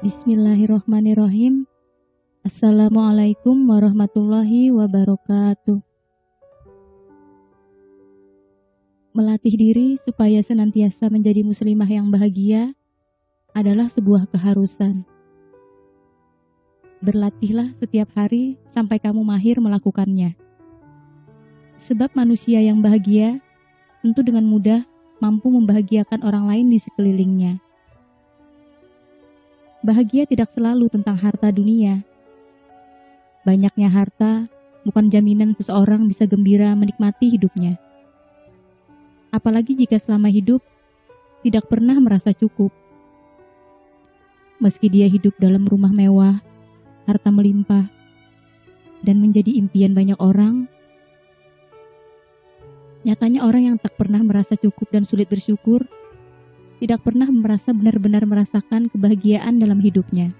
Bismillahirrohmanirrohim. Assalamualaikum warahmatullahi wabarakatuh. Melatih diri supaya senantiasa menjadi muslimah yang bahagia adalah sebuah keharusan. Berlatihlah setiap hari sampai kamu mahir melakukannya. Sebab manusia yang bahagia tentu dengan mudah mampu membahagiakan orang lain di sekelilingnya. Bahagia tidak selalu tentang harta dunia. Banyaknya harta bukan jaminan seseorang bisa gembira menikmati hidupnya. Apalagi jika selama hidup tidak pernah merasa cukup. Meski dia hidup dalam rumah mewah, harta melimpah, dan menjadi impian banyak orang, nyatanya orang yang tak pernah merasa cukup dan sulit bersyukur tidak pernah merasa benar-benar merasakan kebahagiaan dalam hidupnya.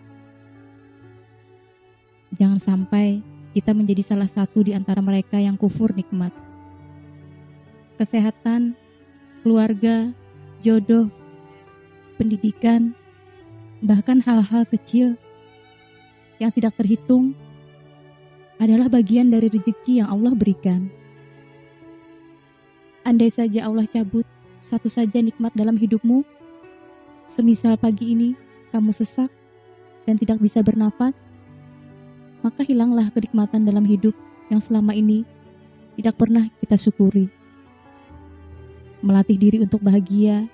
Jangan sampai kita menjadi salah satu di antara mereka yang kufur nikmat. Kesehatan, keluarga, jodoh, pendidikan, bahkan hal-hal kecil yang tidak terhitung adalah bagian dari rezeki yang Allah berikan. Andai saja Allah cabut satu saja nikmat dalam hidupmu. Semisal pagi ini kamu sesak dan tidak bisa bernapas, maka hilanglah kenikmatan dalam hidup yang selama ini tidak pernah kita syukuri. Melatih diri untuk bahagia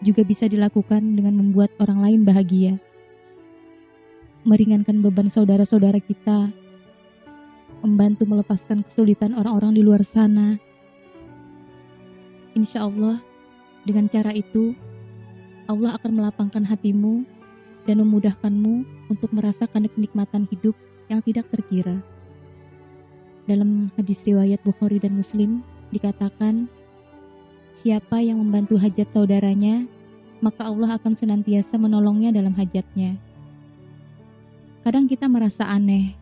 juga bisa dilakukan dengan membuat orang lain bahagia. Meringankan beban saudara-saudara kita, membantu melepaskan kesulitan orang-orang di luar sana. Insya Allah, dengan cara itu, Allah akan melapangkan hatimu dan memudahkanmu untuk merasakan kenikmatan hidup yang tidak terkira. Dalam hadis riwayat Bukhari dan Muslim dikatakan, siapa yang membantu hajat saudaranya, maka Allah akan senantiasa menolongnya dalam hajatnya. Kadang kita merasa aneh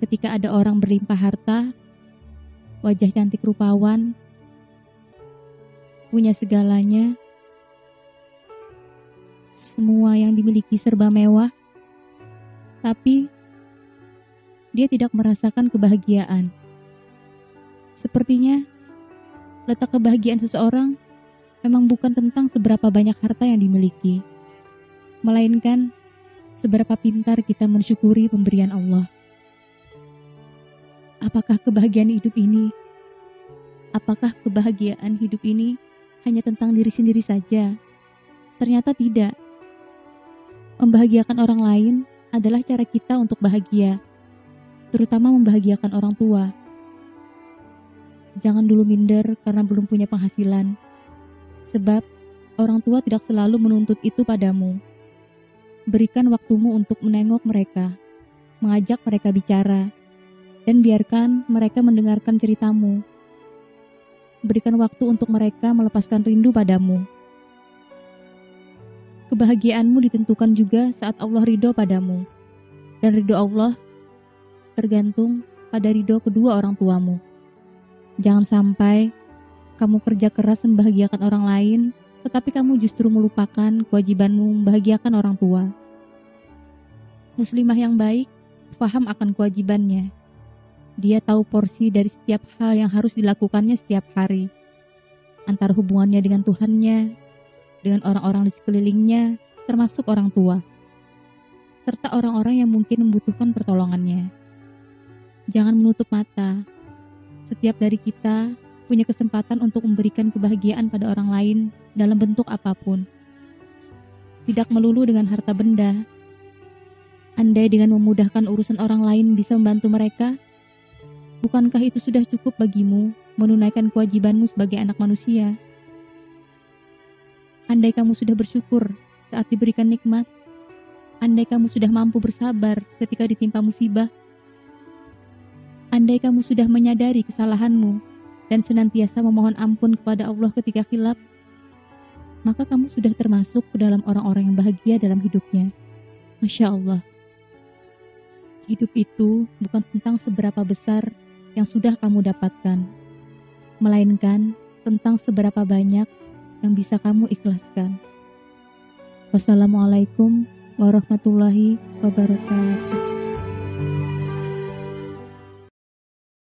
ketika ada orang berlimpah harta, wajah cantik rupawan, punya segalanya, semua yang dimiliki serba mewah, tapi dia tidak merasakan kebahagiaan. Sepertinya letak kebahagiaan seseorang memang bukan tentang seberapa banyak harta yang dimiliki, melainkan seberapa pintar kita mensyukuri pemberian Allah. Apakah kebahagiaan hidup ini? Apakah kebahagiaan hidup ini hanya tentang diri sendiri saja. Ternyata tidak. Membahagiakan orang lain adalah cara kita untuk bahagia, terutama membahagiakan orang tua. Jangan dulu minder karena belum punya penghasilan, sebab orang tua tidak selalu menuntut itu padamu. Berikan waktumu untuk menengok mereka, mengajak mereka bicara, dan biarkan mereka mendengarkan ceritamu berikan waktu untuk mereka melepaskan rindu padamu. Kebahagiaanmu ditentukan juga saat Allah ridho padamu. Dan ridho Allah tergantung pada ridho kedua orang tuamu. Jangan sampai kamu kerja keras membahagiakan orang lain, tetapi kamu justru melupakan kewajibanmu membahagiakan orang tua. Muslimah yang baik paham akan kewajibannya dia tahu porsi dari setiap hal yang harus dilakukannya setiap hari. Antara hubungannya dengan Tuhannya, dengan orang-orang di sekelilingnya, termasuk orang tua. Serta orang-orang yang mungkin membutuhkan pertolongannya. Jangan menutup mata. Setiap dari kita punya kesempatan untuk memberikan kebahagiaan pada orang lain dalam bentuk apa pun. Tidak melulu dengan harta benda. Andai dengan memudahkan urusan orang lain bisa membantu mereka, Bukankah itu sudah cukup bagimu menunaikan kewajibanmu sebagai anak manusia? Andai kamu sudah bersyukur saat diberikan nikmat, andai kamu sudah mampu bersabar ketika ditimpa musibah, andai kamu sudah menyadari kesalahanmu dan senantiasa memohon ampun kepada Allah ketika khilaf, maka kamu sudah termasuk ke dalam orang-orang yang bahagia dalam hidupnya. Masya Allah. Hidup itu bukan tentang seberapa besar yang sudah kamu dapatkan, melainkan tentang seberapa banyak yang bisa kamu ikhlaskan. Wassalamualaikum warahmatullahi wabarakatuh.